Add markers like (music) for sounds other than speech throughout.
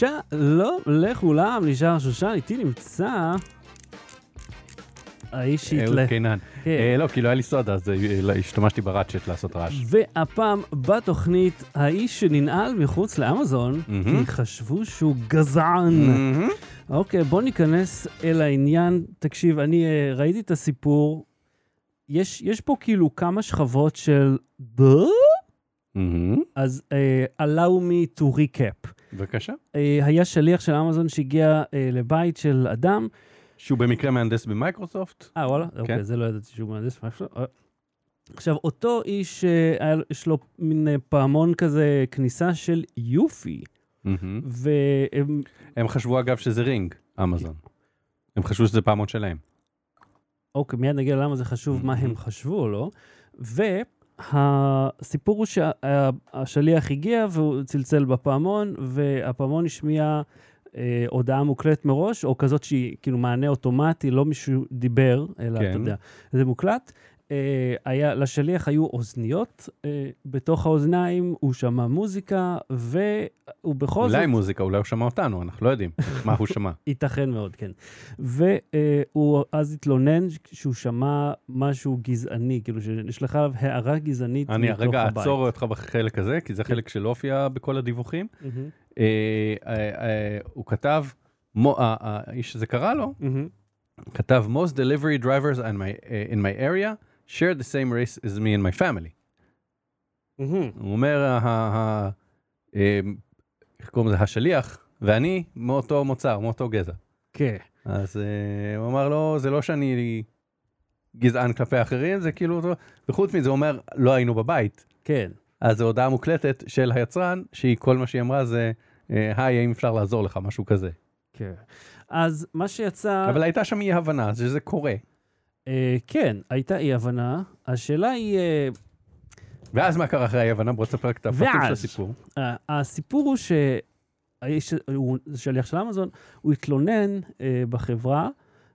שלום לכולם, נשאר שושן, איתי נמצא האיש אהוד שהתלה... קינן. כן. אה, לא, כי לא היה לי סודה, אז אה, השתמשתי בראצ'ט לעשות רעש. והפעם בתוכנית, האיש שננעל מחוץ לאמזון. כי חשבו שהוא גזען. אוקיי, בוא ניכנס אל העניין. תקשיב, אני אה, ראיתי את הסיפור. יש, יש פה כאילו כמה שכבות של... מהמם. אז uh, allow me to recap. בבקשה. Uh, היה שליח של אמזון שהגיע uh, לבית של אדם. שהוא במקרה מהנדס במייקרוסופט. אה, וואלה? אוקיי, זה לא ידעתי שהוא מהנדס. אה. עכשיו, אותו איש, לו- יש לו מין פעמון כזה, כניסה של יופי. מהמם. והם... הם חשבו אגב שזה רינג, אמזון. הם חשבו שזה פעמון שלהם. אוקיי, מיד נגיע למה זה חשוב, מה הם חשבו לא. והסיפור הוא שהשליח הגיע והוא צלצל בפעמון, והפעמון השמיע אה, הודעה מוקלטת מראש, או כזאת שהיא כאילו מענה אוטומטי, לא מישהו דיבר, אלא כן. אתה יודע, זה מוקלט. אה, היה, לשליח היו אוזניות, אה, בתוך האוזניים הוא שמע מוזיקה, והוא בכל זאת... אולי מוזיקה, אולי הוא שמע אותנו, אנחנו לא יודעים (laughs) מה הוא שמע. ייתכן מאוד, כן. והוא אז התלונן שהוא שמע משהו גזעני, כאילו שנשלחה עליו הערה גזענית אני מתוך רגע הבית. אעצור אותך בחלק הזה, כי זה חלק שלא הופיע בכל הדיווחים. אה, אה, אה, הוא כתב, האיש שזה קרה לו. כתב, most delivery drivers in my, uh, in my area share the same race as me and my family. מהמם. הוא אומר, ה- ה- אה, איך קוראים לזה, השליח ואני מאותו מוצר, מאותו גזע. כן. אז אה, הוא אמר לו, זה לא שאני גזען כלפי אחרים, זה כאילו, וחוץ מזה הוא אומר, לא היינו בבית. כן. אז זו הודעה מוקלטת של היצרן, שהיא, כל מה שהיא אמרה זה, אה, היי, האם אפשר לעזור לך, משהו כזה. כן. אז מה שיצא, אבל הייתה שם אי הבנה, שזה קורה. אה, כן, הייתה אי הבנה. השאלה היא, אה, ואז מה קרה אחרי האי הבנה? בוא תספר רק את הפרטים של. הסיפור. אה, הסיפור הוא שהאיש, הוא שליח של אמזון, הוא התלונן אה, בחברה,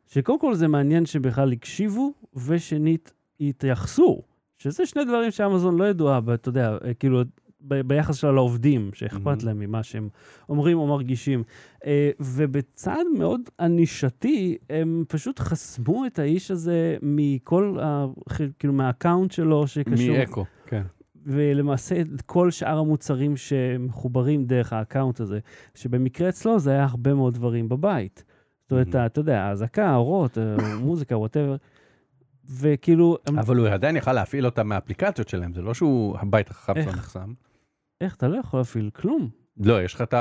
שקודם כל זה מעניין שבכלל הקשיבו, ושנית, התייחסו, שזה שני דברים שאמזון לא ידועה, אתה יודע, כאילו, ב- ביחס שלה לעובדים, שאכפת Mhm. להם ממה שהם אומרים או מרגישים. אה, ובצעד מאוד ענישתי, הם פשוט חסמו את האיש הזה מכל, ה- כאילו, מה account שלו שקשור. מאקו, כן. ולמעשה את כל שאר המוצרים שמחוברים דרך ה account הזה, שבמקרה אצלו זה היה הרבה מאוד דברים בבית. זאת אומרת, Mhm. אתה יודע, האזעקה, אורות, אה, מוזיקה, whatever. וכאילו, הם- אבל הוא עדיין יכל להפעיל אותם מהאפליקציות שלהם, זה לא שהוא הבית החכם שלו איך? איך אתה לא יכול להפעיל כלום? לא, יש לך את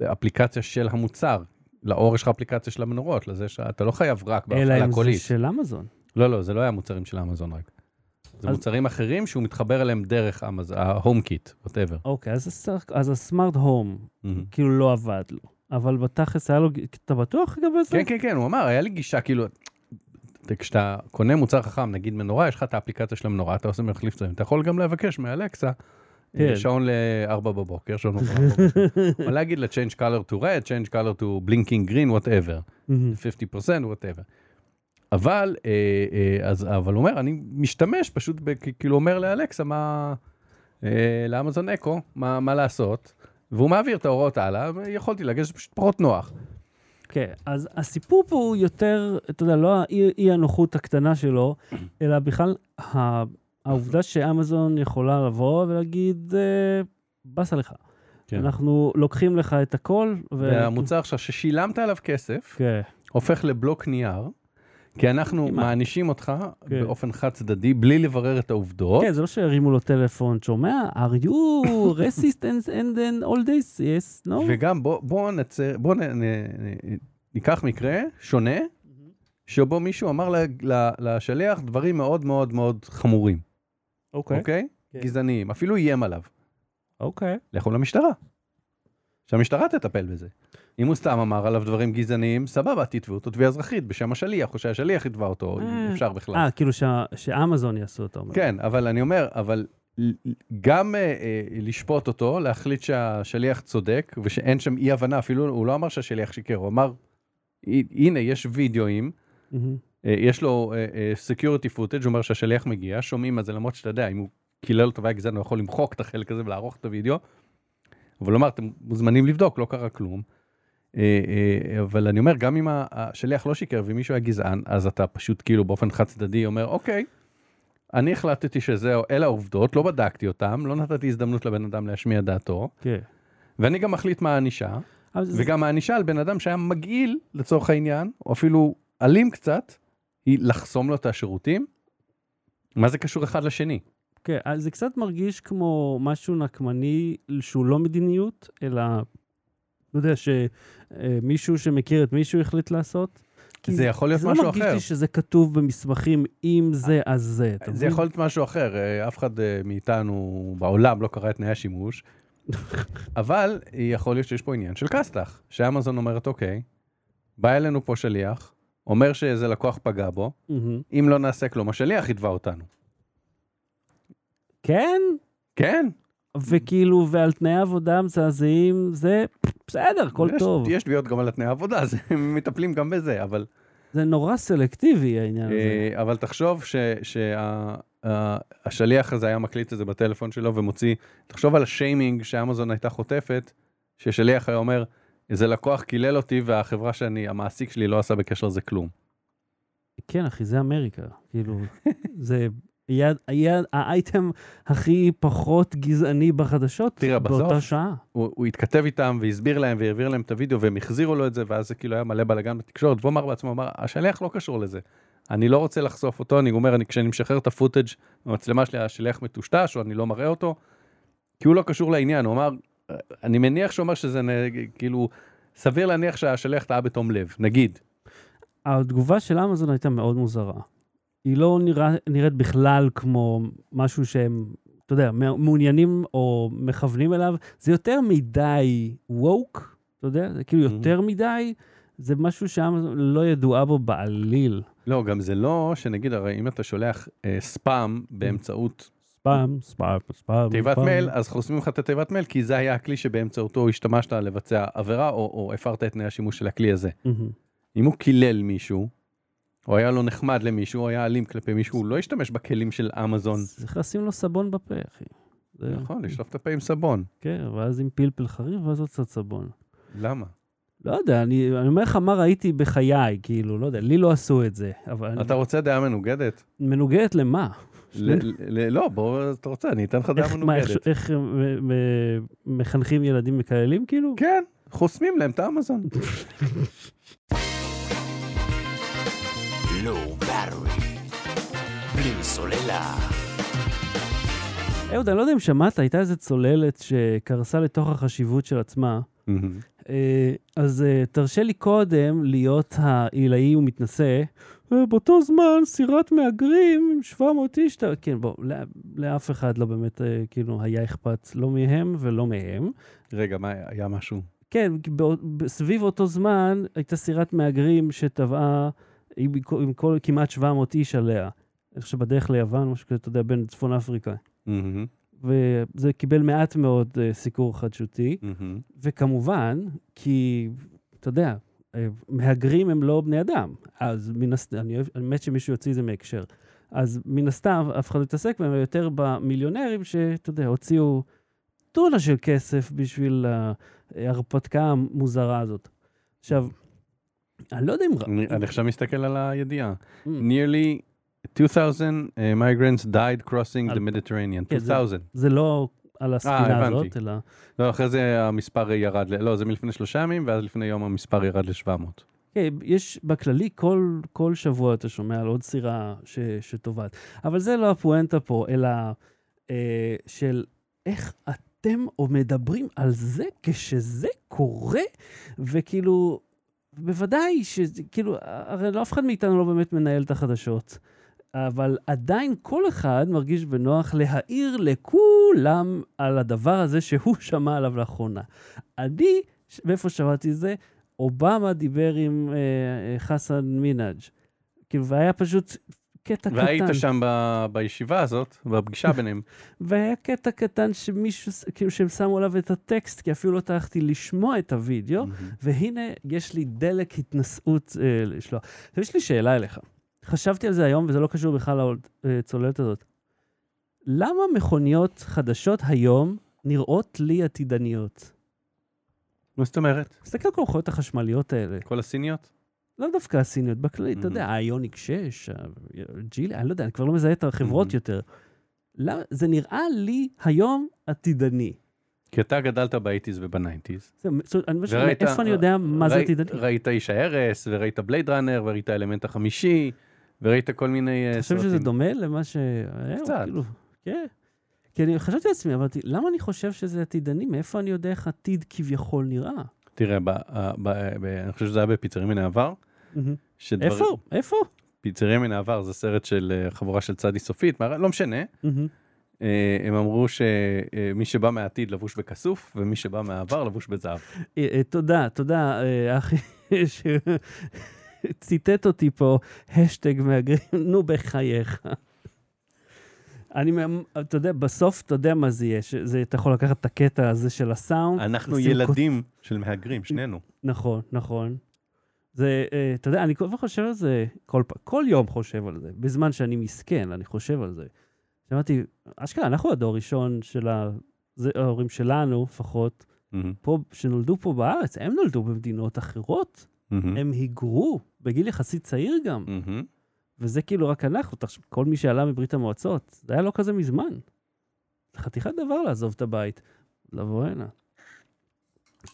האפליקציה של המוצר. לאור יש לך אפליקציה של המנורות, לזה שאתה לא חייב רק אלא בהפעלה אם זה קולית. של אמזון. לא, לא, זה לא היה מוצרים של אמזון רק. זה אז- מוצרים אחרים שהוא מתחבר אליהם דרך אמזון, ה HomeKit, whatever. אוקיי, אז אז הסמארט הום, כאילו לא עבד לו. אבל בתכלס היה לו, אתה בטוח לגבי זה? כן, כן, כן, הוא אמר, היה לי גישה, כאילו, כשאתה קונה מוצר חכם, נגיד מנורה, יש לך את האפליקציה של המנורה, אתה עושה מחליף צבעים, אתה יכול גם לבקש מאלקסה, כן. שעון ל-4 בבוקר, שעון ל-4 בבוקר, או להגיד ל-change color to red, change color to blinking green, whatever, מהמם. 50%, whatever. אבל, אה, אה, אז, אבל הוא אומר, אני משתמש פשוט, כאילו אומר לאלקסה מה, אה, לאמזון אקו, מה, מה לעשות, והוא מעביר את ההוראות הלאה, ויכולתי להגיד שזה פשוט פחות נוח. כן, אז הסיפור פה הוא יותר, אתה יודע, לא האי אי הנוחות הקטנה שלו, אלא בכלל העובדה שאמזון יכולה לבוא ולהגיד, אה, באסה לך. כן. אנחנו לוקחים לך את הכל, ו... והמוצר עכשיו ששילמת עליו כסף, כן, הופך לבלוק נייר, כי אנחנו כמעט. מענישים אותך כן. באופן חד צדדי, בלי לברר את העובדות. כן, זה לא שהרימו לו טלפון, שומע? are you racist and, and then all this? yes, no? וגם בוא, בוא נצא, בוא נ, נ, נ, ניקח מקרה שונה, שבו מישהו אמר ל, ל, לשליח דברים מאוד מאוד מאוד חמורים, אוקיי, אוקיי? כן. גזעניים, אפילו איים עליו. אוקיי. לכו למשטרה. שהמשטרה תטפל בזה. אם הוא סתם אמר עליו דברים גזעניים, סבבה, תתבעו אותו תביעה אזרחית בשם השליח, או שהשליח יתבע אותו, אם אה. אפשר בכלל. אה, כאילו שאמזון יעשו אותו. כן, אבל אני אומר, אבל גם אה, אה, לשפוט אותו, להחליט שהשליח צודק, ושאין שם אי הבנה, אפילו הוא לא אמר שהשליח שיקר, הוא אמר, "הי- הנה, יש וידאוים. אה, יש לו אה, אה, security footage, אומר שהשליח מגיע, שומעים על זה, למרות שאתה יודע, אם הוא קילל אותו והיה גזען, הוא יכול למחוק את החלק הזה ולערוך את הוידאו. אבל הוא אמר, אתם מוזמנים לבדוק, לא קרה כלום. אה, אה, אבל אני אומר, גם אם השליח לא שיקר ואם מישהו היה גזען, אז אתה פשוט כאילו באופן חד צדדי אומר, אוקיי, אני החלטתי שזהו, אלה העובדות, לא בדקתי אותם, לא נתתי הזדמנות לבן אדם להשמיע דעתו, כן. ואני גם מחליט מה הענישה, וגם הענישה על בן אדם שהיה מגעיל לצורך העניין, או אפילו אלים קצת, היא לחסום לו את השירותים. מה זה קשור אחד לשני? כן, אז זה קצת מרגיש כמו משהו נקמני שהוא לא מדיניות, אלא, לא יודע, שמישהו שמכיר את מישהו החליט לעשות. כי זה יכול להיות זה משהו לא מרגיש אחר. לי שזה כתוב במסמכים, אם זה אז זה. זה? יכול להיות משהו אחר, אה, אף אחד אה, מאיתנו בעולם לא קרא את תנאי השימוש, (laughs) אבל יכול להיות שיש פה עניין של כסת"ח, שאמזון אומרת, אוקיי, בא אלינו פה שליח, אומר שאיזה לקוח פגע בו. אם לא נעשה כלום, השליח יתבע אותנו. כן, כן, וכאילו, ועל תנאי עבודה מזעזעים, זה בסדר, הכל יש- טוב. יש תביעות גם על התנאי העבודה, אז (laughs) הם מטפלים גם בזה, אבל... זה נורא סלקטיבי העניין הזה. אה, אבל תחשוב שהשליח הזה היה מקליט את זה בטלפון שלו ומוציא, תחשוב על השיימינג שאמזון הייתה חוטפת, ששליח היה אומר, איזה לקוח קילל אותי והחברה שאני, המעסיק שלי לא עשה בקשר לזה כלום. כן, אחי, זה אמריקה. כאילו, זה היה, היה האייטם הכי פחות גזעני בחדשות תראה, באותה בסוף- שעה. הוא, הוא התכתב איתם והסביר להם והעביר להם את הוידאו והם החזירו לו את זה ואז זה כאילו היה מלא בלאגן בתקשורת והוא אמר בעצמו, אמר, השליח לא קשור לזה. אני לא רוצה לחשוף אותו, אני אומר, אני, כשאני משחרר את הפוטאג' במצלמה שלי, השליח מטושטש או אני לא מראה אותו, כי הוא לא קשור לעניין, הוא אמר, אני מניח שהוא אומר שזה כאילו, סביר להניח שהשליח טעה בתום לב, נגיד. התגובה של אמזון הייתה מאוד מוזרה. היא לא נראה, נראית בכלל כמו משהו שהם, אתה יודע, מעוניינים או מכוונים אליו. זה יותר מדי ווק, אתה יודע, זה כאילו Mhm. יותר מדי, זה משהו שאמזון לא ידועה בו בעליל. לא, גם זה לא שנגיד, הרי אם אתה שולח אה, ספאם באמצעות ספאם, ספאם, ספאם. תיבת. מייל, אז חוסמים לך את התיבת מייל, כי זה היה הכלי שבאמצעותו השתמשת לבצע עבירה, או, או הפרת את תנאי השימוש של הכלי הזה. מהמם. אם הוא קילל מישהו, או היה לו נחמד למישהו, או היה אלים כלפי מישהו, הוא לא השתמש בכלים של אמזון. צריך לשים לו סבון בפה, אחי. זה- נכון, לשלוף את הפה עם סבון. כן, ואז עם פלפל חריף, ואז עוד קצת סבון. למה? לא יודע, אני, אני אומר לך מה ראיתי בחיי, כאילו, לא יודע, לי לא עשו את זה, אבל אתה רוצה דעה מנוגדת? מנוגדת למה? לא, בוא, אתה רוצה, אני אתן לך דעה מנוגדת. איך מחנכים ילדים מקללים, כאילו? כן, חוסמים להם את האמזון. בלי (laughs) סוללה. אהוד, אני לא יודע אם שמעת, הייתה איזו צוללת שקרסה לתוך החשיבות של עצמה. אה, אז אה, תרשה לי קודם להיות העילאי ומתנשא. אה, באותו זמן סירת מהגרים עם 700 איש, אתה- כן, בוא, לא- לאף אחד לא באמת, אה, כאילו, היה אכפת לא מהם ולא מהם. רגע, מה, היה משהו? כן, בא- סביב אותו זמן הייתה סירת מהגרים שטבעה עם, עם כל, כמעט 700 איש עליה. אני חושב בדרך ליוון, משהו כזה, אתה יודע, בין צפון אפריקה. מהמם, וזה קיבל מעט מאוד uh, סיקור חדשותי. מהמם. וכמובן, כי, אתה יודע, אה, מהגרים הם לא בני אדם. אז מן הסתם, אני מת שמישהו יוציא את זה מהקשר. אז מן הסתם, אף אחד לא יתעסק בהם, יותר במיליונרים שאתה יודע, הוציאו טונה של כסף בשביל ההרפתקה המוזרה הזאת. עכשיו, אני לא יודע אם... אני עכשיו מסתכל על הידיעה. Mm. nearly 2,000 uh, migrants died crossing the Mediterranean. כן, זה- 2,000. זה לא על הספינה הבנתי. הזאת, אלא... לא, אחרי זה המספר ירד, ל- לא, זה מלפני שלושה ימים, ואז לפני יום המספר ירד ל-700. כן, יש בכללי, כל, כל שבוע אתה שומע על עוד סירה ש, שטובעת. אבל זה לא הפואנטה פה, אלא אה, של איך אתם או מדברים על זה כשזה קורה, וכאילו, בוודאי שכאילו, הרי לא אף אחד מאיתנו לא באמת מנהל את החדשות. אבל עדיין כל אחד מרגיש בנוח להעיר לכולם על הדבר הזה שהוא (laughs) שמע עליו לאחרונה. אני, מאיפה שמעתי את זה? אובמה דיבר עם אה, אה, חסן מינאג'. כאילו, והיה פשוט קטע קטן. והיית שם ב- בישיבה הזאת, בפגישה (laughs) ביניהם. והיה קטע קטן שמישהו, כאילו, שהם שמו עליו את הטקסט, כי אפילו לא טרחתי לשמוע את הוידאו, והנה, יש לי דלק התנשאות אה, לשלוח. יש לי שאלה אליך. חשבתי על זה היום, וזה לא קשור בכלל לצוללת הזאת. למה מכוניות חדשות היום נראות לי עתידניות. מה זאת אומרת? תסתכל על כל המכוניות החשמליות האלה. כל הסיניות? לא דווקא הסיניות, בכללי, אתה יודע, האיוניק 6, הג'ילי, אני לא יודע, אני כבר לא מזהה את החברות Mhm. יותר. זה נראה לי היום עתידני. כי אתה גדלת ב eighties וב nineties. איפה אני יודע מה זה עתידני? ראית איש ההרס, וראית בלייד ראנר, וראית האלמנט החמישי, וראית כל מיני אה, אתה חושב סרטים. שזה דומה למה שהיה? או קצת. כאילו, כן. כי אני חשבתי לעצמי, אמרתי, למה אני חושב שזה עתידני? מאיפה אני יודע איך עתיד כביכול נראה? תראה, ב- ה- ב- ב- אני חושב שזה היה בפיצרים מן העבר. איפה? איפה? פיצרים מן העבר זה סרט של אה, חבורה של צדי סופית, לא משנה. אה, הם אמרו שמי שבא מהעתיד לבוש בכסוף, ומי שבא מהעבר לבוש בזהב. אה, אה, תודה, תודה, אה, אחי, שציטט אותי פה, השטג מהגרים, נו בחייך. אני, אתה יודע, בסוף אתה יודע מה זה יהיה, שזה, אתה יכול לקחת את הקטע הזה של הסאונד. אנחנו ילדים של מהגרים, שנינו. נכון, נכון. זה, אה, אתה יודע, אני כל הזמן חושב על זה, כל, כל יום חושב על זה, בזמן שאני מסכן, אני חושב על זה. אמרתי, אשכרה, אנחנו הדור הראשון של ה... זה ההורים שלנו, לפחות, מהמם, פה, שנולדו פה בארץ, הם נולדו במדינות אחרות, מהמם, הם היגרו, בגיל יחסית צעיר גם, מהמם. וזה כאילו רק אנחנו, תחשב, כל מי שעלה מברית המועצות, זה היה לא כזה מזמן. זה חתיכת דבר לעזוב את הבית, לבוא הנה.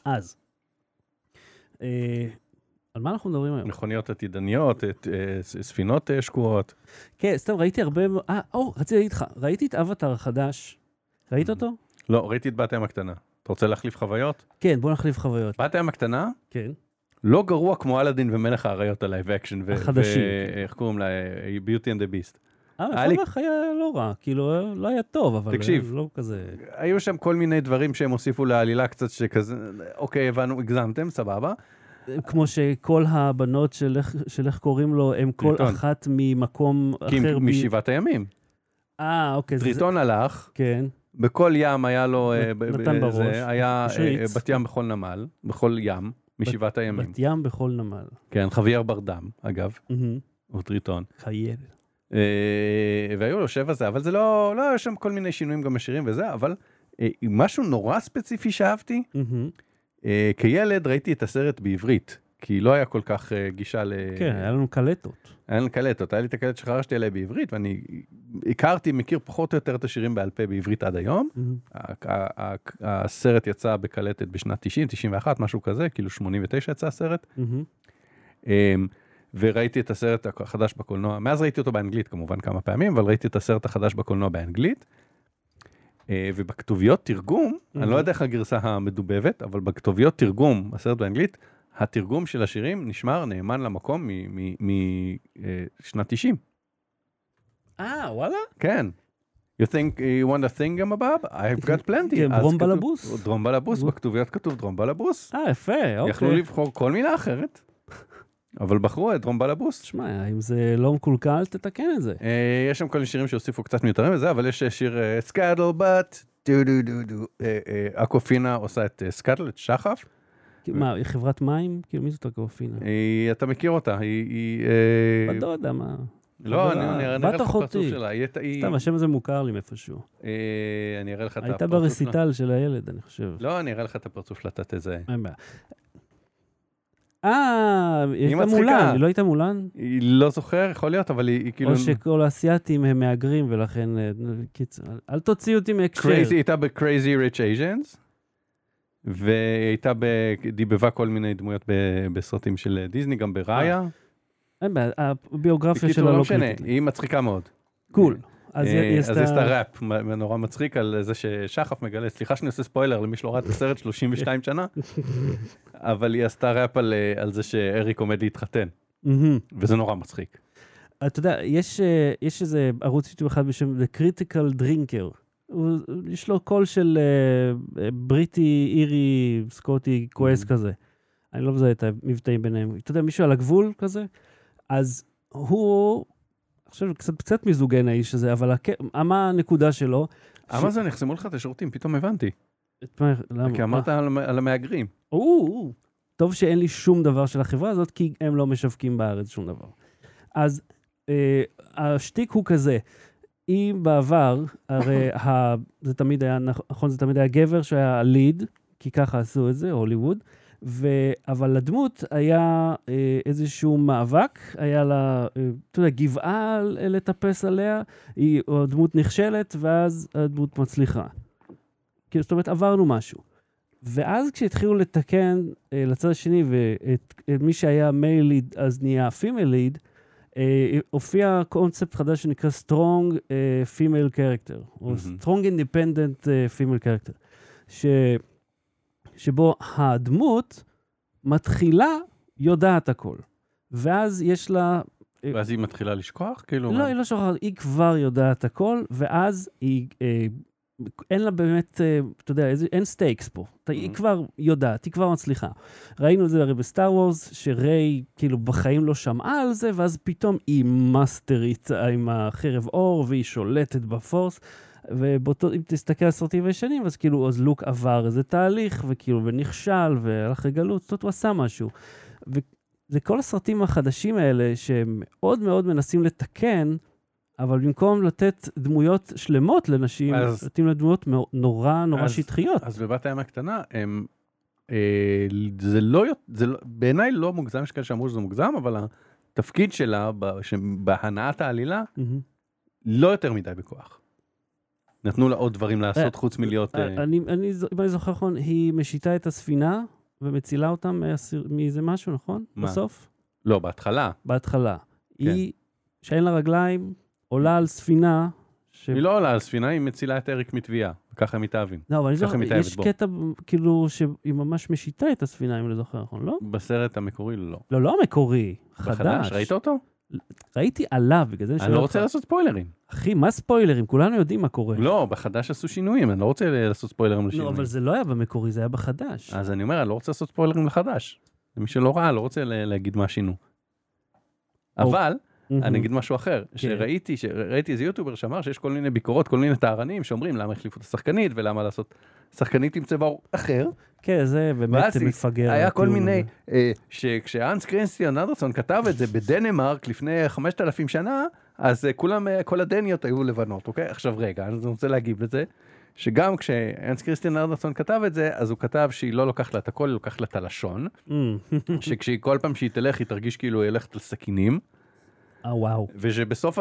אז, אה, על מה אנחנו מדברים היום? מכוניות עתידניות, את, אה, ספינות אה, שקועות. כן, סתם ראיתי הרבה, אה, או, רציתי להגיד לך, ראיתי את אבטאר החדש, ראית Mhm. אותו? לא, ראיתי את בת הים הקטנה. אתה רוצה להחליף חוויות? כן, בוא נחליף חוויות. בת הים הקטנה כן. לא גרוע כמו אלאדין ומלך האריות ה live action. החדשים. איך קוראים לה? Beauty and the Beast. אה, היה לי- מפלח היה לא רע, כאילו, לא היה טוב, אבל תקשיב. אה, לא כזה... היו שם כל מיני דברים שהם הוסיפו לעלילה קצת שכזה, אוקיי, הבנו, הגזמתם, סבבה. כמו שכל הבנות של איך- קוראים לו, הם כל טריטון. אחת ממקום אחר. משבעת הימים. אה, אוקיי. זה- טריטון הלך, כן. בכל ים היה לו, אה, נתן בראש, זה, היה אה. בת ים בכל נמל, בכל ים, משבעת הימים. בת ים בכל נמל. כן, חוויאר ברדם, אגב. הוא טריטון. חייל. אה, והיו לו שבע זה, אבל זה לא, לא, יש שם כל מיני שינויים גם בשירים וזה, אבל אה, משהו נורא ספציפי שאהבתי. אה, כילד ראיתי את הסרט בעברית, כי לא היה כל כך אה, גישה ל... כן, היה לנו קלטות. היה לנו קלטות, היה לי את הקלטת שחרשתי עליה בעברית, ואני הכרתי, מכיר פחות או יותר את השירים בעל פה בעברית עד היום. ה- הסרט יצא בקלטת בשנת 90, 91, משהו כזה, כאילו 89 יצא הסרט. מהמם. אמ, וראיתי את הסרט החדש בקולנוע, מאז ראיתי אותו באנגלית כמובן כמה פעמים, אבל ראיתי את הסרט החדש בקולנוע באנגלית. אה, ובכתוביות תרגום, אני לא יודע איך הגרסה המדובבת, אבל בכתוביות תרגום, הסרט באנגלית, התרגום של השירים נשמר נאמן למקום משנת 90. אה, וואלה? כן. You think you want a thing גם הבא? I've got plenty. דרום בלבוס. דרום בלבוס, בכתוביות כתוב דרום בלבוס. אה, יפה, יכלו אוקיי. לבחור כל מילה אחרת, אבל בחרו את דרום בלבוס. תשמע, אם זה לא מקולקל, תתקן את זה. אה, יש שם כל מיני שירים שהוסיפו קצת מיותרים וזה, אבל יש אה, שיר סקאדל בת, דו דו דו דו, אה, אה, אקופינה עושה את סקאדל, את שחף. מה, היא חברת מים? כאילו, מי זאת הקרופינה? היא- אתה מכיר אותה, היא... היא, אה, בת דודה, מה? לא, אני אראה בת לך את הפרצוף אחותי. שלה. היא- היא- סתם, השם הזה מוכר לי מאיפשהו. אה, אני אראה לך את הפרצוף הייתה שלה. ברסיטל של הילד, אני חושב. לא, אני אראה לך את הפרצוף שלה, אתה תזהה. אין בעיה. אה, היא הייתה. מולן, היא לא הייתה מולן? היא לא זוכר, יכול להיות, אבל היא היא כאילו... או שכל האסייתים הם מהגרים, ולכן... אה, קיצר, אל תוציאי אותי מהקשר. Crazy, הייתה ב-Crazy Rich Asians, והיא הייתה, דיבבה כל מיני דמויות בסרטים של דיסני, גם בראיה. אין בעיה, הביוגרפיה שלה לא לא קריטית. היא מצחיקה מאוד. Cool. אז אה, אז היא עשתה עשתה... ראפ מ- נורא מצחיק על זה ששחף מגלה, סליחה שאני עושה ספוילר למי שלא ראה את הסרט 32 שנה, (laughs) אבל היא עשתה ראפ על אה, זה שאריק עומד להתחתן. וזה נורא מצחיק. אתה יודע, יש, אה, יש איזה ערוץ יוטיוב אחד בשם The Critical Drinker. הוא, יש לו קול של אה, אה, בריטי, אירי, סקוטי, כועס Mhm. כזה. אני לא מזהה את המבטאים ביניהם. אתה יודע, מישהו על הגבול כזה? אז הוא, אני חושב, קצת, קצת מיזוגן האיש הזה, אבל הכ... מה הנקודה שלו? אמזון יחסמו לך את השירותים, פתאום הבנתי. את מה, למה? כי אמרת על המ- על המהגרים. או, או. טוב שאין לי שום דבר של החברה הזאת, כי הם לא משווקים בארץ שום דבר. אז אה, השטיק הוא כזה, אם בעבר, הרי (laughs) ה... זה תמיד היה, נכון, זה תמיד היה גבר שהיה הליד, כי ככה עשו את זה, הוליווד, ו... אבל לדמות היה אה, איזשהו מאבק, היה לה, אה, אתה יודע, גבעה לטפס עליה, היא, הדמות נכשלת, ואז הדמות מצליחה. כאילו, זאת אומרת, עברנו משהו. ואז כשהתחילו לתקן אה, לצד השני, ואת את מי שהיה male lead אז נהיה female lead, הופיע קונספט חדש שנקרא Strong אה, Female Character, או מהמם. Strong Independent אה, Female Character, ש, שבו הדמות מתחילה יודעת הכל, ואז יש לה... אה, ואז היא מתחילה לשכוח? כאילו... לא, מה? היא לא שוכחת, היא כבר יודעת הכל, ואז היא, אה, אין לה באמת, אה, אתה יודע, אין stakes פה. אתה, היא. כבר יודעת, היא כבר מצליחה. ראינו את זה הרי ב Star Wars, שריי כאילו בחיים לא שמעה על זה, ואז פתאום היא מאסטרית עם החרב אור, והיא שולטת ב force. ובאותו, אם תסתכל על הסרטים הישנים, אז כאילו, אז לוק עבר איזה תהליך, וכאילו, ונכשל, והלך לגלות, זאת אומרת, הוא עשה משהו. וזה כל הסרטים החדשים האלה, שהם מאוד מאוד מנסים לתקן, אבל במקום לתת דמויות שלמות לנשים, אז- נותנים לה דמויות נורא נורא אז- שטחיות. אז בבת הים הקטנה, הם... אה, זה לא... זה לא בעיניי לא מוגזם, יש כאלה שאמרו שזה מוגזם, אבל התפקיד שלה בהנעת העלילה, מהמם. לא יותר מדי בכוח. נתנו לה עוד דברים לעשות אה, חוץ מלהיות... אה, אני, אני, ז- אם אני זוכר נכון, היא משיתה את הספינה ומצילה אותם מאיזה משהו, נכון? מה? בסוף? לא, בהתחלה. בהתחלה. כן. היא, שאין לה רגליים, עולה על ספינה. ש... היא לא עולה על ספינה, היא מצילה את אריק מתביעה. וככה הם מתאהבים. לא, אבל אני ככה זוכר, מתאהבת יש בו. קטע כאילו שהיא ממש משיתה את הספינה, אם אני זוכר נכון, לא? בסרט המקורי לא. לא, לא המקורי, חדש. בחדש, ראית אותו? ראיתי עליו, בגלל זה אני אני שואל לא אותך. רוצה לעשות ספוילרים. אחי, מה ספוילרים? כולנו יודעים מה קורה. לא, בחדש עשו שינויים, אני לא רוצה לעשות ספוילרים לא, לשינויים. אבל זה לא היה במקורי, זה היה בחדש. אז אני אומר, אני לא רוצה לעשות ספוילרים לחדש. למי שלא ראה, לא רוצה להגיד מה שינו. אבל. אני אגיד משהו אחר, כן. שראיתי, שראיתי איזה יוטיובר שאמר שיש כל מיני ביקורות, כל מיני טהרנים שאומרים למה החליפו את השחקנית ולמה לעשות שחקנית עם צבע אחר. כן, זה באמת מפגר. היה כל מיני. אה, שכשאנס קריסטיאן אנדרסון כתב את זה בדנמרק לפני 5,000 שנה, אז אה, כולם, אה, כל הדניות היו לבנות, אוקיי? עכשיו רגע, אני רוצה להגיב לזה, שגם כשאנס קריסטיאן אנדרסון כתב את זה, אז הוא כתב שהיא לא לוקחת לה את הכל, היא לוקחת לה את הלשון, אמ, (laughs) שכשהיא כל פעם שהיא תלך, היא תרגיש כאילו היא הולכת על סכינים, אה, וואו. ושבסוף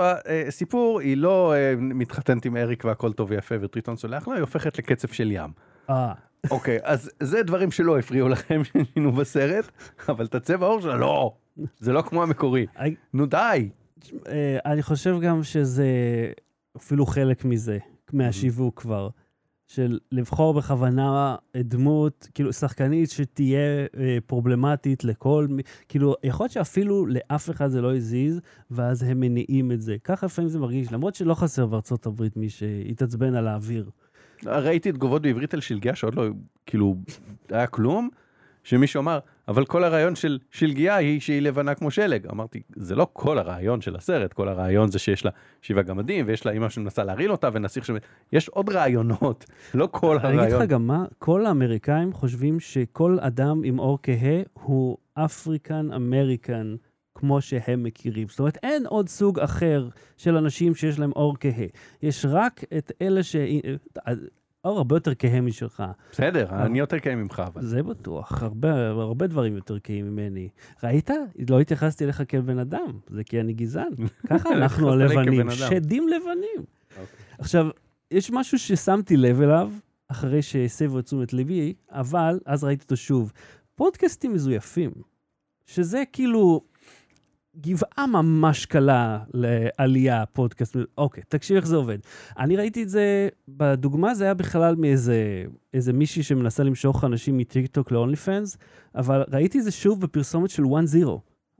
הסיפור היא לא אה, מתחתנת עם אריק והכל טוב ויפה וטריטון סולח לה, היא הופכת לקצף של ים. אה, אוקיי, אז זה דברים שלא הפריעו לכם ששינו בסרט, אבל את הצבע העור שלה, לא, זה לא כמו המקורי. אני- נו די. אה, אני חושב גם שזה אפילו חלק מזה, מהשיווק כבר. של לבחור בכוונה דמות, כאילו שחקנית שתהיה אה, פרובלמטית לכל, כאילו, יכול להיות שאפילו לאף אחד זה לא הזיז, ואז הם מניעים את זה. ככה לפעמים זה מרגיש, למרות שלא חסר בארצות הברית מי שהתעצבן על האוויר. ראיתי תגובות בעברית על שלגיה שעוד לא, כאילו, היה כלום, שמישהו אמר, אבל כל הרעיון של שלגיה היא שהיא לבנה כמו שלג. אמרתי, זה לא כל הרעיון של הסרט, כל הרעיון זה שיש לה שבעה גמדים, ויש לה אימא שמנסה להרעיל אותה, ונסיך ש... יש עוד רעיונות, (laughs) לא כל אני אגיד לך הרעיון. גם מה, כל האמריקאים חושבים שכל אדם עם אור כהה הוא אפריקן אמריקן, כמו שהם מכירים. זאת אומרת, אין עוד סוג אחר של אנשים שיש להם אור כהה. יש רק את אלה ש... אור הרבה יותר כהה משלך, בסדר, אני יותר קיים ממך, אבל. זה בטוח. הרבה, הרבה דברים יותר כהים ממני. ראית? לא התייחסתי אליך כאל בן אדם, זה כי אני גזען. (laughs) ככה אנחנו הלבנים. שדים לבנים. אוקיי. עכשיו, יש משהו ששמתי לב אליו, אחרי שהסבו את תשומת ליבי, אבל אז ראיתי אותו שוב. פודקאסטים מזויפים, שזה כאילו גבעה ממש קלה לעלייה, פודקאסט. אוקיי, תקשיב איך זה עובד. אני ראיתי את זה, בדוגמה זה היה בכלל מאיזה איזה מישהי שמנסה למשוך אנשים מטיקטוק ל-only fans, אבל ראיתי את זה שוב בפרסומת של 1-0.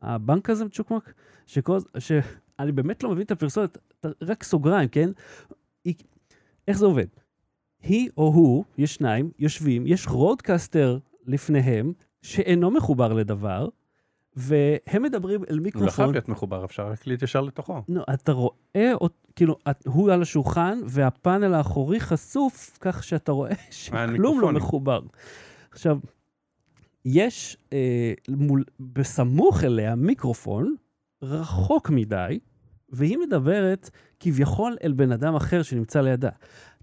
הבנק הזה מצ'וקמק, שכל, שאני באמת לא מבין את הפרסומת, רק סוגריים, כן? איך זה עובד? היא או הוא, יש שניים, יושבים, יש רודקאסטר לפניהם, שאינו מחובר לדבר, והם מדברים אל הוא לא חייב מיקרופון. להיות מחובר, אפשר להקליט ישר לתוכו. לא, אתה רואה, כאילו, הוא על השולחן, והפאנל האחורי חשוף, כך שאתה רואה (laughs) שכלום לא. מחובר. עכשיו, יש אה, מול, בסמוך אליה מיקרופון, רחוק מדי, והיא מדברת כביכול אל בן אדם אחר שנמצא לידה.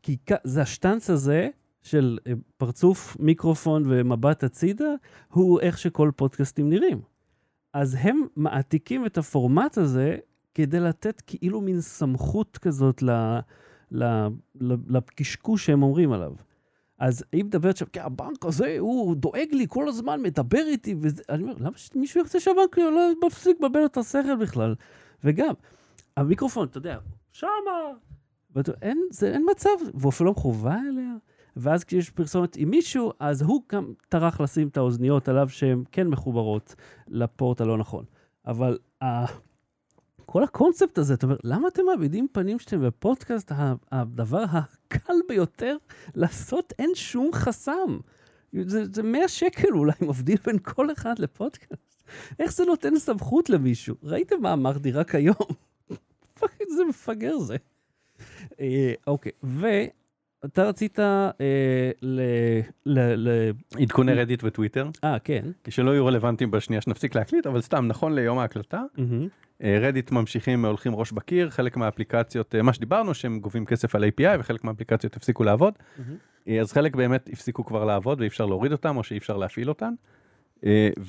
כי זה השטנץ הזה של אה, פרצוף, מיקרופון ומבט הצידה, הוא איך שכל פודקאסטים נראים. אז הם מעתיקים את הפורמט הזה כדי לתת כאילו מין סמכות כזאת ל, לקשקוש שהם אומרים עליו. אז היא מדברת שם, כן, הבנק הזה, הוא דואג לי כל הזמן, מדבר איתי, ואני אומר, למה שמישהו ירצה שהבנק לא מפסיק לבלבל את השכל בכלל? וגם, המיקרופון, אתה יודע, שמה, ואתה, אין, זה, אין מצב, והוא אפילו לא מכוון אליה. ואז כשיש פרסומת עם מישהו, אז הוא גם טרח לשים את האוזניות עליו שהן כן מחוברות לפורט הלא נכון. אבל uh, כל הקונספט הזה, אתה אומר, למה אתם מעמידים פנים שאתם בפודקאסט, הדבר הקל ביותר לעשות, אין שום חסם. זה, זה 100 שקל אולי מבדיל בין כל אחד לפודקאסט. איך זה נותן סמכות למישהו? ראיתם מה אמרתי רק היום? (laughs) איזה מפגר זה. אה, אוקיי, ואתה רצית אה, ל... ל... ל... עדכוני רדיט וטוויטר, אה, כן. שלא יהיו רלוונטיים בשנייה שנפסיק להקליט, אבל סתם, נכון ליום ההקלטה. אה, רדיט ממשיכים, הולכים ראש בקיר, חלק מהאפליקציות, אה, מה שדיברנו, שהם גובים כסף על API וחלק מהאפליקציות הפסיקו לעבוד. אה, אז חלק באמת הפסיקו כבר לעבוד ואי אפשר להוריד אותם או שאי אפשר להפעיל אותם, אה,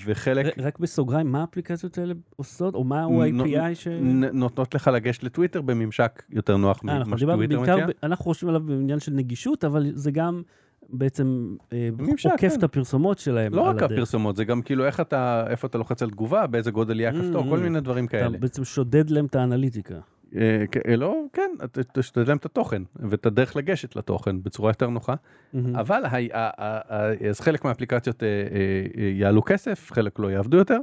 וחלק ר- רק בסוגריים, מה האפליקציות האלה עושות, או מהו נו- ה-API ש... נותנות לך לגשת לטוויטר בממשק יותר נוח אה, ממה שטוויטר מציע. אנחנו חושבים עליו בעניין של נגישות, אבל זה גם בעצם אה, ממשק, עוקף כן. את הפרסומות שלהם. לא רק הדרך. הפרסומות, זה גם כאילו איך אתה, איפה אתה לוחץ על תגובה, באיזה גודל יהיה הכפתור, כל mm. מיני דברים אתה כאלה. בעצם שודד להם את האנליטיקה. אה, אה, לא, כן, אתה תשתדל להם את התוכן ואת הדרך לגשת לתוכן בצורה יותר נוחה. אבל אז חלק מהאפליקציות אה, יעלו כסף, חלק לא יעבדו יותר,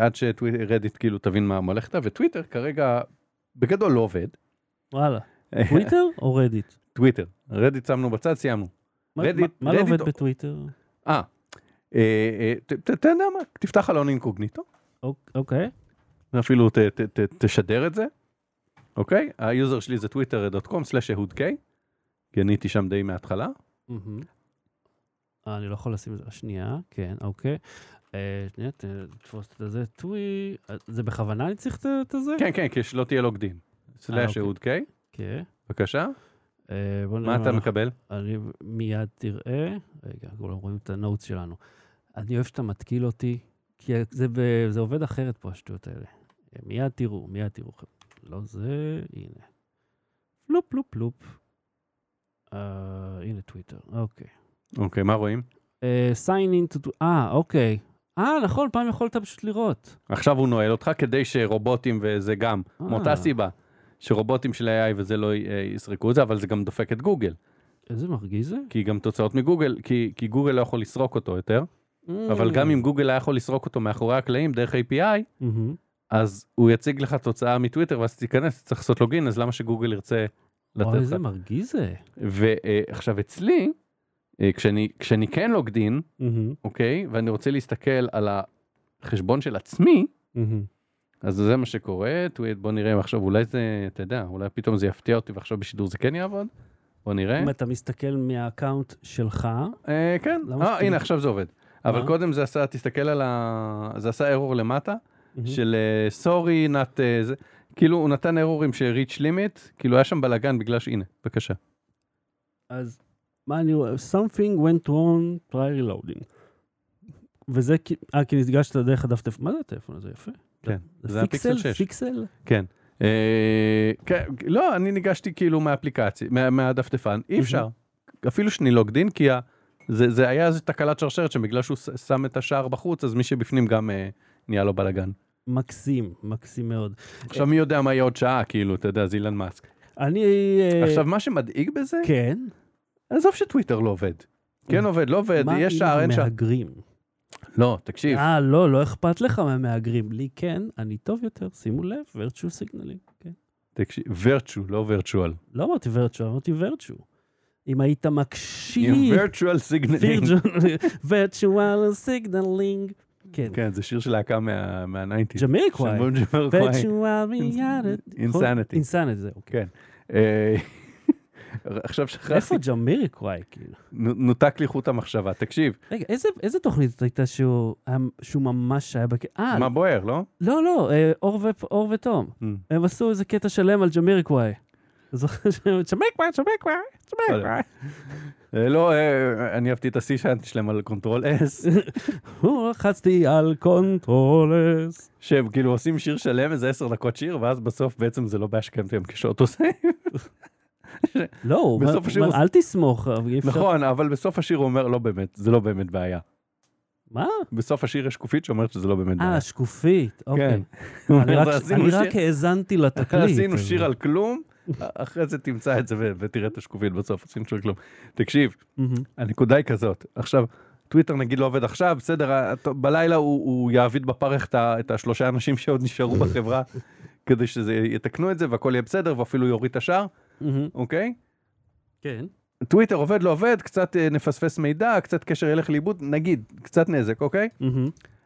עד שרדיט כאילו תבין מה הולך איתה, וטוויטר כרגע בגדול לא עובד. וואלה. טוויטר או רדיט? טוויטר, רדיט שמנו בצד, סיימנו. מה- לא עובד בטוויטר? אה, אתה יודע מה, תפתח חלון אינקוגניטו, אוק- אוקיי. אפילו ת- ת- ת- תשדר את זה, אוקיי? ה user שלי זה twitter.com/אהוד קיי, הייתי שם די מההתחלה. אה, אני לא יכול לשים את זה. שנייה, כן, אוקיי. אה, שנייה, תתפוס את זה. טווי... זה בכוונה אני צריך את- הזה? כן, כן, כי שלא תהיה logged in. slash. אהוד קיי, כן. בבקשה. אה, מה אתה מקבל? אני מיד תראה, רגע, כולם רואים את ה notes שלנו. אני אוהב שאתה מתקיל אותי, כי זה, זה עובד אחרת פה, השטויות האלה. מיד תראו, מיד תראו. לא זה, הנה. פלופ, פלופ, פלופ. אה, הנה טוויטר, אוקיי. אוקיי, מה רואים? אה, sign in to... אה, אוקיי. אה, נכון, פעם יכולת פשוט לראות. עכשיו הוא נועל אותך כדי שרובוטים וזה גם, אה. מאותה סיבה, שרובוטים של AI וזה לא יסרקו את זה, אבל זה גם דופק את גוגל, איזה מרגיז זה. כי גם תוצאות מגוגל, כי, כי גוגל לא יכול לסרוק אותו יותר, אבל גם אם גוגל היה יכול לסרוק אותו מאחורי הקלעים דרך API, מהמם. אז הוא יציג לך תוצאה מטוויטר ואז תיכנס, צריך לעשות לוגין, אז למה שגוגל ירצה לתת אוי, לך? איזה מרגיז זה. ועכשיו אצלי, אה, כשאני, כשאני כן לוגדין, מהמם, אוקיי, ואני רוצה להסתכל על החשבון של עצמי, מהמם. אז זה מה שקורה, טוויט, בוא נראה עכשיו, אולי זה, אתה יודע, אולי פתאום זה יפתיע אותי ועכשיו בשידור זה כן יעבוד? בוא נראה. אם אתה מסתכל מה account שלך, אה, כן, אה, הנה עכשיו זה עובד. אבל? קודם זה עשה, תסתכל על ה... זה עשה ארור למטה. של sorry, נת... זה, כאילו הוא נתן ארורים של rate limit, כאילו היה שם בלאגן בגלל ש... הנה, בבקשה. אז מה אני רואה? something went wrong, try reloading. וזה אה, כי ניגשת דרך הדף טלפון, מה זה הטלפון הזה? יפה. כן, זה הפיקסל פיקסל? 6. פיקסל? כן. אה, כן, לא, אני ניגשתי כאילו מהאפליקציה, מה- מהדפדפן, אי אפשר. אפילו שאני לוגדין, כי זה היה איזה תקלת שרשרת שבגלל שהוא שם את השער בחוץ, אז מי שבפנים גם אה, נהיה לו בלאגן. מקסים, מקסים מאוד. עכשיו מי יודע מה יהיה עוד שעה, כאילו, אתה יודע, זה אילן מאסק. אני... אה, עכשיו, מה שמדאיג בזה, כן. עזוב שטוויטר לא עובד. כן עובד, לא עובד, מה יש עם שער, אין שער. המהגרים? לא, תקשיב, אה, לא, לא אכפת לך מהמהגרים. לי כן, אני טוב יותר, שימו לב, virtual סיגנלים. כן. תקשיב, virtue, לא virtual. לא אמרתי virtual, אמרתי virtue. אם היית עם מקשיב... virtue signaling. virtue signaling. כן. כן, זה שיר של להקה מה-90. ג'מיריקוואי. virtual reality. Insanity. Insanity, זהו. כן. אה, (laughs) עכשיו איפה שכחתי, ג'מיריקוואי, כאילו? נו- נותק לי חוט המחשבה. תקשיב, רגע, איזה, איזה תוכנית הייתה שהוא, שהוא ממש היה בק... אה, מה בוער, לא? לא, לא, אה, אור, ו... אור ותום. ממ. הם עשו איזה קטע שלם על ג'מיריקוואי. זוכר שהם ג'מיריקוואי, ג'מיריקוואי, ג'מיריקוואי. אה, לא, אה, אני אהבתי את השיא שאנטי שלהם על קונטרול אס, (laughs) הוא לחצתי על קונטרולס. שהם כאילו עושים שיר שלם, איזה עשר דקות שיר, ואז בסוף בעצם זה לא שקיימתם כשעות עושה. (laughs) לא, אל תסמוך. נכון, אבל בסוף השיר הוא אומר, לא באמת, זה לא באמת בעיה. מה? בסוף השיר יש שקופית שאומרת שזה לא באמת בעיה. אה, שקופית, אוקיי. כן. (laughs) אני רק- האזנתי לתקליט. עשינו שיר על כלום, אחרי זה תמצא את זה ותראה את השקופית בסוף, שיר על כלום. תקשיב. הנקודה היא כזאת, עכשיו, טוויטר נגיד לא עובד עכשיו, בסדר, בלילה הוא, הוא יעביד בפרך את, את השלושה אנשים שעוד נשארו בחברה, (laughs) כדי שזה יתקנו את זה והכל יהיה בסדר ואפילו יוריד את השאר. אוקיי? כן. טוויטר עובד לא עובד, קצת אה, נפספס מידע, קצת קשר ילך לאיבוד, נגיד, קצת נזק, אוקיי?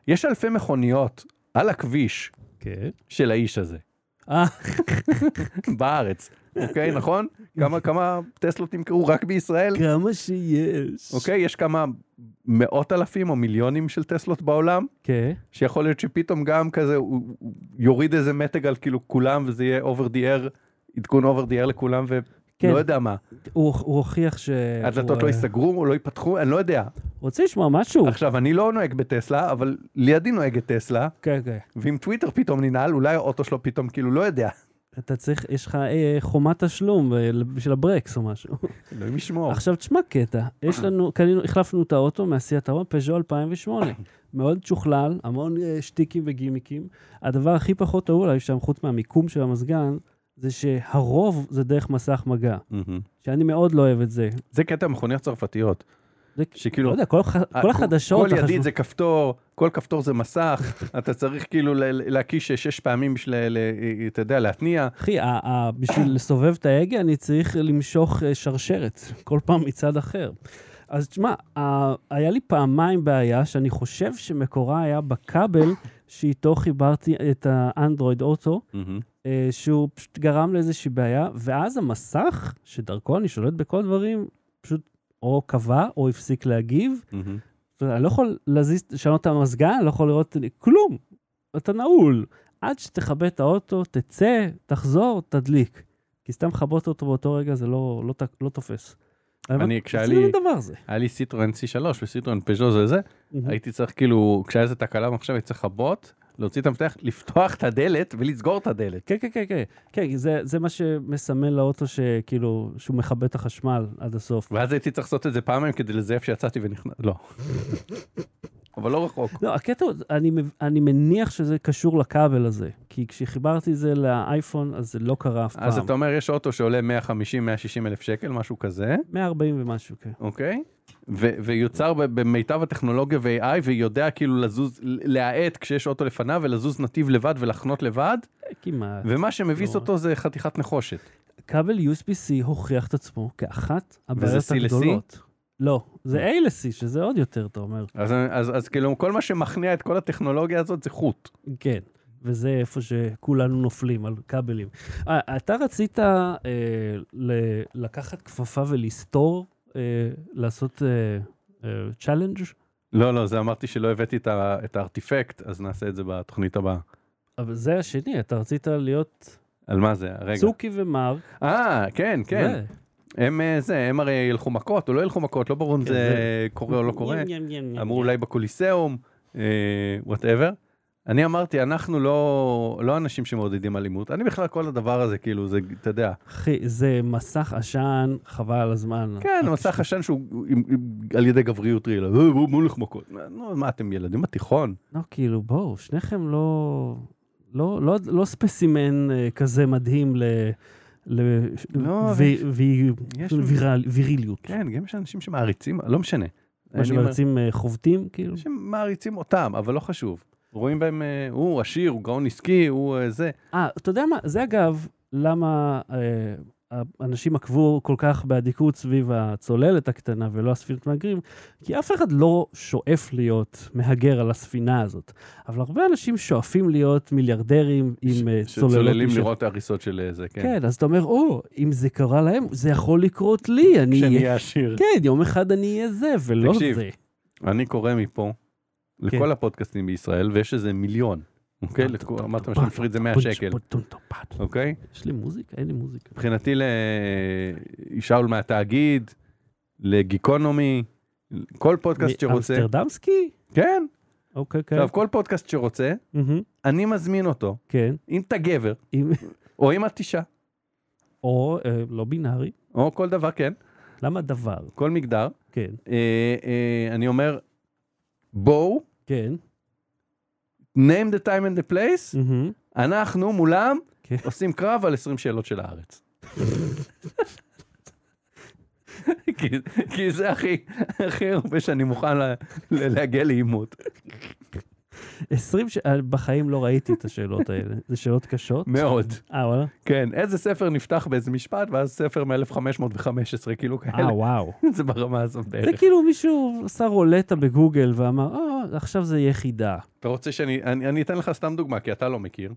יש אלפי מכוניות על הכביש כן. של האיש הזה, (laughs) בארץ, אוקיי, נכון? כמה, כמה טסלות נמכרו רק בישראל? כמה שיש. אוקיי, יש כמה מאות אלפים או מיליונים של טסלות בעולם, כן. שיכול להיות שפתאום גם כזה הוא, הוא יוריד איזה מתג על כאילו כולם וזה יהיה over the air, עדכון over the air לכולם ולא כן. יודע מה. הוא הוא הוכיח ש... הדלתות הוא, לא אה, ייסגרו או לא ייפתחו, אני לא יודע. רוצה לשמוע משהו? עכשיו, אני לא נוהג בטסלה, אבל לידי נוהגת טסלה, כן, כן. ואם טוויטר פתאום ננעל, אולי האוטו שלו פתאום כאילו לא יודע. אתה צריך, יש לך אה, חומת תשלום אה, בשביל הברקס או משהו. (laughs) אלוהים ישמור. עכשיו תשמע קטע, יש לנו, קנינו, החלפנו את האוטו מהסיאט הרון, פז'ו 2008. מאוד משוכלל, המון אה, שטיקים וגימיקים. הדבר הכי פחות אהוב עליי שם, חוץ מהמיקום של המזגן, זה שהרוב זה דרך מסך מגע, מהמם. שאני מאוד לא אוהב את זה. זה קטע מכוניות צרפתיות, זה שכאילו... לא יודע, כל, כל החדשות... כל החשוב- זה כפתור, כל כפתור זה מסך, (laughs) אתה צריך כאילו להקיש שש פעמים בשביל, אתה יודע, להתניע. אחי, בשביל לסובב את ההגה אני צריך למשוך אה, שרשרת, (laughs) כל פעם מצד אחר. אז תשמע, היה לי פעמיים בעיה שאני חושב שמקורה היה בכבל שאיתו חיברתי את האנדרואיד אוטו, אה, שהוא פשוט גרם לאיזושהי בעיה, ואז המסך, שדרכו אני שולט בכל דברים, פשוט או קבע או הפסיק להגיב. אומרת, אני לא יכול להזיז, לשנות את המזגן, אני לא יכול לראות כלום. אתה נעול. עד שתכבה את האוטו, תצא, תחזור, תדליק. כי סתם לכבות אותו באותו רגע זה לא, לא, ת- לא תופס. אני, כשהיה לי- לא דבר זה. היה לי סיטרואן C3 וסיטרואן פז'ו זה זה, הייתי צריך כאילו, כשהיה איזה תקלה במחשב הייתי צריך לכבות, להוציא את המפתח, לפתוח את הדלת ולסגור את הדלת. כן, כן, כן, כן. כן, זה, זה מה שמסמן לאוטו שכאילו, שהוא מכבה את החשמל עד הסוף. ואז הייתי צריך לעשות את זה פעמיים כדי לזייף שיצאתי ונכנס, לא. (laughs) אבל לא רחוק. לא, הקטע, אני, אני מניח שזה קשור לכבל הזה. כי כשחיברתי את זה לאייפון, אז זה לא קרה אף אז פעם. אתה אומר יש אוטו שעולה 150-160 אלף שקל, משהו כזה, 140 ומשהו, כן. אוקיי? ו- ויוצר במיטב הטכנולוגיה ו-AI ויודע כאילו לזוז, להאט כשיש אוטו לפניו ולזוז נתיב לבד ולחנות לבד, כמעט. ומה שמביס לא. אותו זה חתיכת נחושת. כבל USB-C הוכיח את עצמו כאחת הבעיות C ל-C? לא, זה A ל-C, שזה עוד יותר, אתה אומר. אז, אז, אז כאילו כל מה שמכניע את כל הטכנולוגיה הזאת זה חוט. כן, וזה איפה שכולנו נופלים, על כבלים. אה, אתה רצית אה, ל- לקחת כפפה ולסתור, אה, לעשות challenge? לא, לא, זה אמרתי שלא הבאתי את, ה- את ה artifact, אז נעשה את זה בתוכנית הבאה. אבל זה השני, אתה רצית להיות על מה זה? רגע. צוקי ומאסק. אה, כן, כן. זה. הם אה, זה, הם הרי ילכו מכות או לא ילכו מכות, לא ברור אם כן, זה זה- קורה או לא קורה. אמרו. אולי בקוליסאום, whatever. אני אמרתי, אנחנו לא, לא אנשים שמעודדים אלימות, אני בכלל כל הדבר הזה, כאילו, זה, אתה יודע, אחי, זה מסך עשן, חבל על הזמן. כן, מסך עשן שהוא עם, עם, על ידי גבריות רעילה, "אה, בואו מכות. נו, מה, אתם ילדים בתיכון? לא, כאילו, בואו, שניכם לא... לא, לא, לא ספסימן אה, כזה מדהים ל... ל... לא. כן, גם יש אנשים שמעריצים, לא משנה. מה שמרצים אה, חובטים, כאילו. שמעריצים אותם, אבל לא חשוב. רואים בהם, אה, הוא עשיר, הוא גאון עסקי, הוא אה, זה. אה, אתה יודע מה? זה אגב, למה אנשים עקבו כל כך באדיקות סביב הצוללת הקטנה ולא הספינות מהגרים, כי אף אחד לא שואף להיות מהגר על הספינה הזאת. אבל הרבה אנשים שואפים להיות מיליארדרים עם אה, צוללות. שצוללים משל- לראות הריסות של אה, זה, כן. כן, אז אתה אומר, או, אם זה קרה להם, זה יכול לקרות לי, אני כשאני אהיה... עשיר. כן, יום אחד אני אהיה זה, ולא תקשיב, זה. אני קורא מפה כן. לכל הפודקאסטים בישראל, ויש איזה מיליון, אוקיי? אמרת שאני מפריד זה 100 שקל, אוקיי? יש לי מוזיקה? אין לי מוזיקה. מבחינתי לשאול מהתאגיד, לגיקונומי, כל פודקאסט שרוצה. אמסטרדמסקי? כן, אוקיי, כן. עכשיו כל פודקאסט שרוצה, אני מזמין אותו, כן. אם אתה גבר, או אם את אישה, או אה, לא בינארי. או כל דבר, כן, למה דבר? כל מגדר. כן. אה, אה, אני אומר, בואו, כן. Name the time and the place, מהמם, אנחנו מולם כן. עושים קרב על 20 שאלות של הארץ. כי, כי זה הכי, הכי הרבה שאני מוכן לה, להגיע לעימות. 20 ש... אה, בחיים לא ראיתי את השאלות האלה. זה שאלות קשות? מאוד. אה, וואלה? כן, איזה ספר נפתח באיזה משפט, ואז ספר מ-1515, כאילו כאלה. אה, וואו. (laughs) זה ברמה הזאת זה בערך. כאילו מישהו עשה רולטה בגוגל ואמר, אה, עכשיו זה יהיה חידה. אתה רוצה שאני, אני, אני אתן לך סתם דוגמה, כי אתה לא מכיר.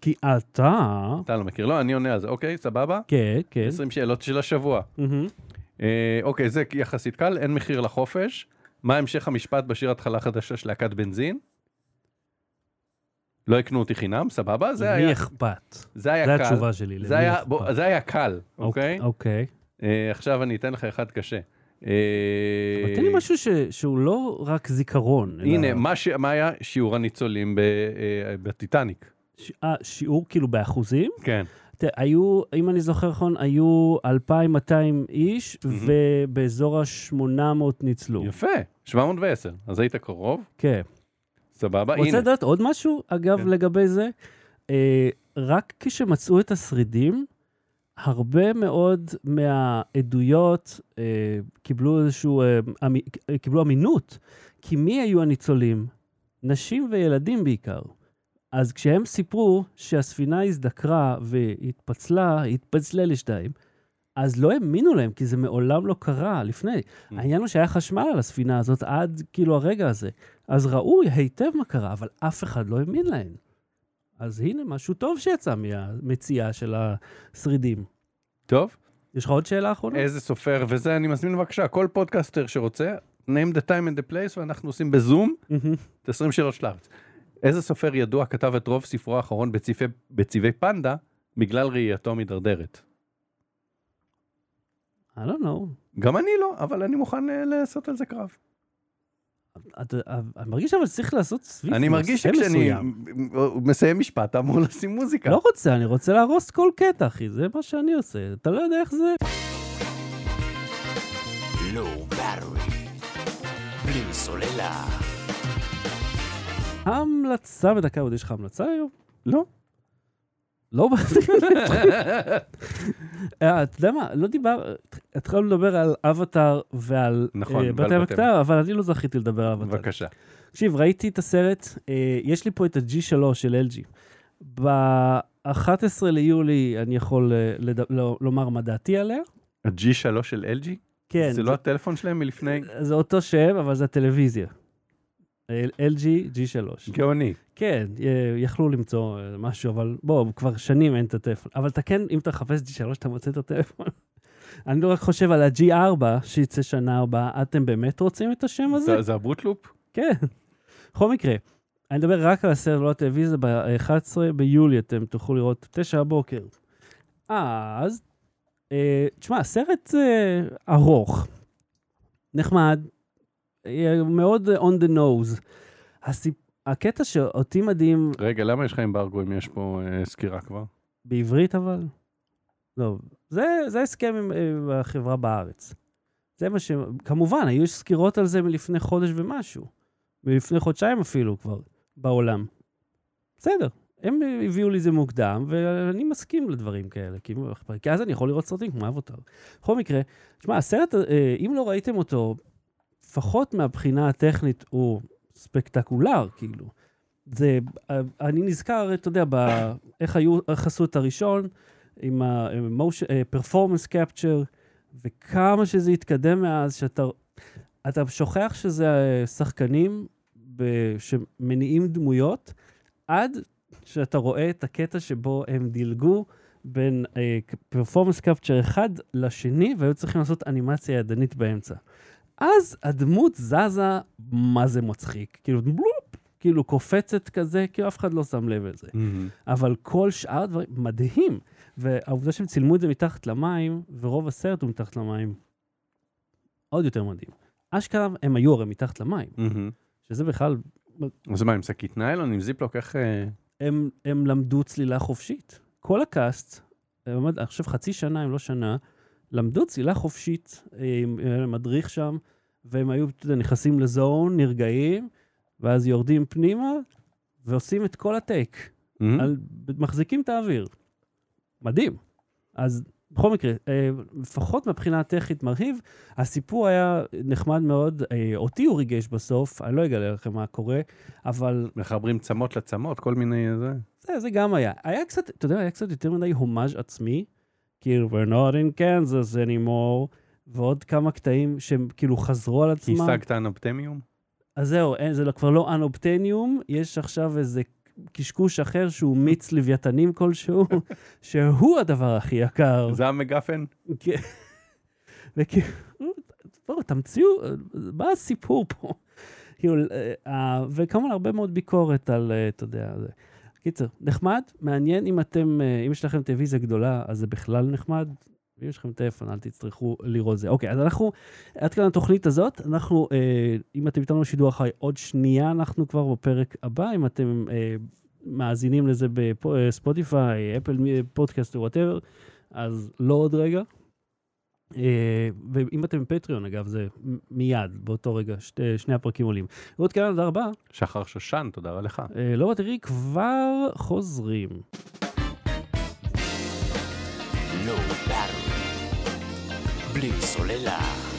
כי- אה, אתה... אתה לא מכיר. לא, אני עונה על זה. אוקיי, סבבה? כן, כן. 20 שאלות של השבוע. אה, אוקיי, זה יחסית קל, אין מחיר לחופש. מה המשך המשפט בשיר התחלה חדשה של להקת בנזין? לא יקנו אותי חינם, סבבה? זה היה, זה זה היה קל. התשובה שלי. למי זה היה, אכפת? בוא, זה היה קל, אוקיי? אוקיי. אה, עכשיו אני אתן לך אחד קשה. אה, אבל תן לי משהו ש- שהוא לא רק זיכרון. אלא הנה, מה, ש... מה היה שיעור הניצולים ב... אה, בטיטניק? ש- אה, שיעור כאילו באחוזים? כן. תראה, היו, אם אני זוכר נכון, היו 2,200 איש. ובאזור ה-800 ניצלו. יפה, 710. אז היית קרוב, כן. סבבה, רוצה הנה. לדעת עוד משהו, אגב, כן. לגבי זה? אה, רק כשמצאו את השרידים, הרבה מאוד מהעדויות אה, קיבלו איזשהו, אה, אמי, קיבלו אמינות. כי מי היו הניצולים? נשים וילדים בעיקר. אז כשהם סיפרו שהספינה הזדקרה והתפצלה, התפצלה לשתיים, אז לא האמינו להם, כי זה מעולם לא קרה לפני. ממ. העניין הוא שהיה חשמל על הספינה הזאת עד כאילו הרגע הזה. אז ראו היטב מה קרה, אבל אף אחד לא האמין להם. אז הנה, משהו טוב שיצא מהמציאה של השרידים. טוב, יש לך עוד שאלה אחרונה? איזה סופר, וזה אני מזמין בבקשה, כל פודקאסטר שרוצה, name the time and the place, ואנחנו עושים בזום. את 20 שאלות של הארץ. איזה סופר ידוע כתב את רוב ספרו האחרון בצבעי, בצבעי פנדה, בגלל ראייתו המידרדרת? I don't know. גם אני לא, אבל אני מוכן אה, לעשות על זה קרב. אתה- אני מרגיש אבל שצריך לעשות סביב אני מרגיש שכשאני. מסיים משפט, אתה אמור לשים מוזיקה. לא רוצה, אני רוצה להרוס כל קטע, אחי, זה מה שאני עושה. אתה לא יודע איך זה. בלי סוללה. המלצה בדקה, עוד יש לך המלצה היום? לא. לא, אה, אתה יודע מה, לא דיבר, התחלנו לדבר על אבטאר ועל נכון, אה, ועל בת בת המקטר, אבל אני לא זכיתי לדבר על אבטאר. בבקשה. תקשיב, ראיתי את הסרט, אה, יש לי פה את ה-G3 של LG. ב-11 ליולי אני יכול. לא, לומר מה דעתי עליה. ה-G3 של LG? כן, זה לא הטלפון שלהם מלפני... זה אותו שם, אבל זה הטלוויזיה. אה, LG G3. גאוני. כן, יכלו למצוא אה, משהו, אבל בוא, כבר שנים אין את הטלפון. אבל אתה כן, אם אתה מחפש G3, אתה מוצא את הטלפון. (laughs) אני לא רק חושב על ה-G4, שייצא שנה הבאה, אתם באמת רוצים את השם הזה? זה- הבוטלופ? כן. בכל מקרה, אני מדבר רק על הסרט, לא הטלוויזיה, ב-11 ביולי אתם תוכלו לראות, תשע הבוקר. אז, אה, תשמע, סרט אה, ארוך, נחמד, אה, מאוד on the nose. הסיפ... הקטע שאותי מדהים, רגע, למה יש לך אמברגו אם יש פה אה, סקירה כבר? בעברית אבל, לא, זה, זה הסכם עם אה, החברה בארץ. זה מה ש... כמובן, היו סקירות על זה מלפני חודש ומשהו. מלפני חודשיים אפילו כבר, בעולם. בסדר, הם הביאו לי זה מוקדם, ואני מסכים לדברים כאלה, כי? כי אז אני יכול לראות סרטים כמו אבוטר. בכל מקרה, תשמע, הסרט, אה, אם לא ראיתם אותו, לפחות מהבחינה הטכנית, הוא ספקטקולר, כאילו. זה, אה, אני נזכר, אתה יודע, ב, איך, היו, איך עשו את הראשון, עם ה-performance capture, וכמה שזה התקדם מאז, שאתה אתה שוכח שזה אה, שחקנים ב- שמניעים דמויות, עד שאתה רואה את הקטע שבו הם דילגו בין פרפורמנס קפצ'ר אחד לשני, והיו צריכים לעשות אנימציה ידנית באמצע. אז הדמות זזה, מה זה מצחיק. כאילו, בלופ, כאילו קופצת כזה, כאילו אף אחד לא שם לב לזה. אבל כל שאר הדברים, מדהים. והעובדה שהם צילמו את זה מתחת למים, ורוב הסרט הוא מתחת למים, עוד יותר מדהים. אשכרה, הם היו הרי מתחת למים, שזה בכלל, אז מה, עם שקית ניילון, עם זיפלוק, איך... אה, הם, הם למדו צלילה חופשית. כל הקאסט, אני חושב חצי שנה, אם לא שנה, למדו צלילה חופשית, אה, עם עם מדריך שם, והם היו, יודע, נכנסים לזון, נרגעים, ואז יורדים פנימה, ועושים את כל הטייק. על, מחזיקים את האוויר. מדהים. אז בכל מקרה, אה, לפחות מהבחינה הטכנית מרהיב, הסיפור היה נחמד מאוד, אה, אותי הוא ריגש בסוף, אני לא אגלה לכם מה קורה, אבל מחברים צמות לצמות, כל מיני אה, זה. זה, זה גם היה. היה קצת, אתה יודע, היה קצת יותר מדי הומאז' עצמי, כאילו, we're not in Kansas anymore, ועוד כמה קטעים שהם כאילו חזרו על עצמם. השגת אנופטמיום? אז זהו, אין, זה לא- כבר לא אנופטניום, יש עכשיו איזה קשקוש אחר שהוא מיץ לוויתנים כלשהו, (laughs) שהוא הדבר הכי יקר. זה המגפן? כן. וכאילו, בואו, תמציאו, מה הסיפור פה? כאילו, אה, וכמובן הרבה מאוד ביקורת על, אה, אתה יודע, זה. קיצר, נחמד, מעניין אם אתם, אה, אם יש לכם טלוויזיה גדולה, אז זה בכלל נחמד. ואם יש לכם טלפון, אל תצטרכו לראות זה. אוקיי, אז אנחנו, עד כאן התוכנית הזאת. אנחנו, אה, אם אתם איתנו בשידור אחרי עוד שנייה, אנחנו כבר בפרק הבא. אם אתם אה, מאזינים לזה בספוטיפיי, אפל פודקאסט whatever, אז לא עוד רגע. אה, ואם אתם בפטריון, אגב, זה מיד, באותו רגע, שתי, שני הפרקים עולים. ועוד כאן, תודה רבה. שחר שושן, תודה רבה לך. אה, לא תראי, כבר חוזרים. Battery. בלי סוללה.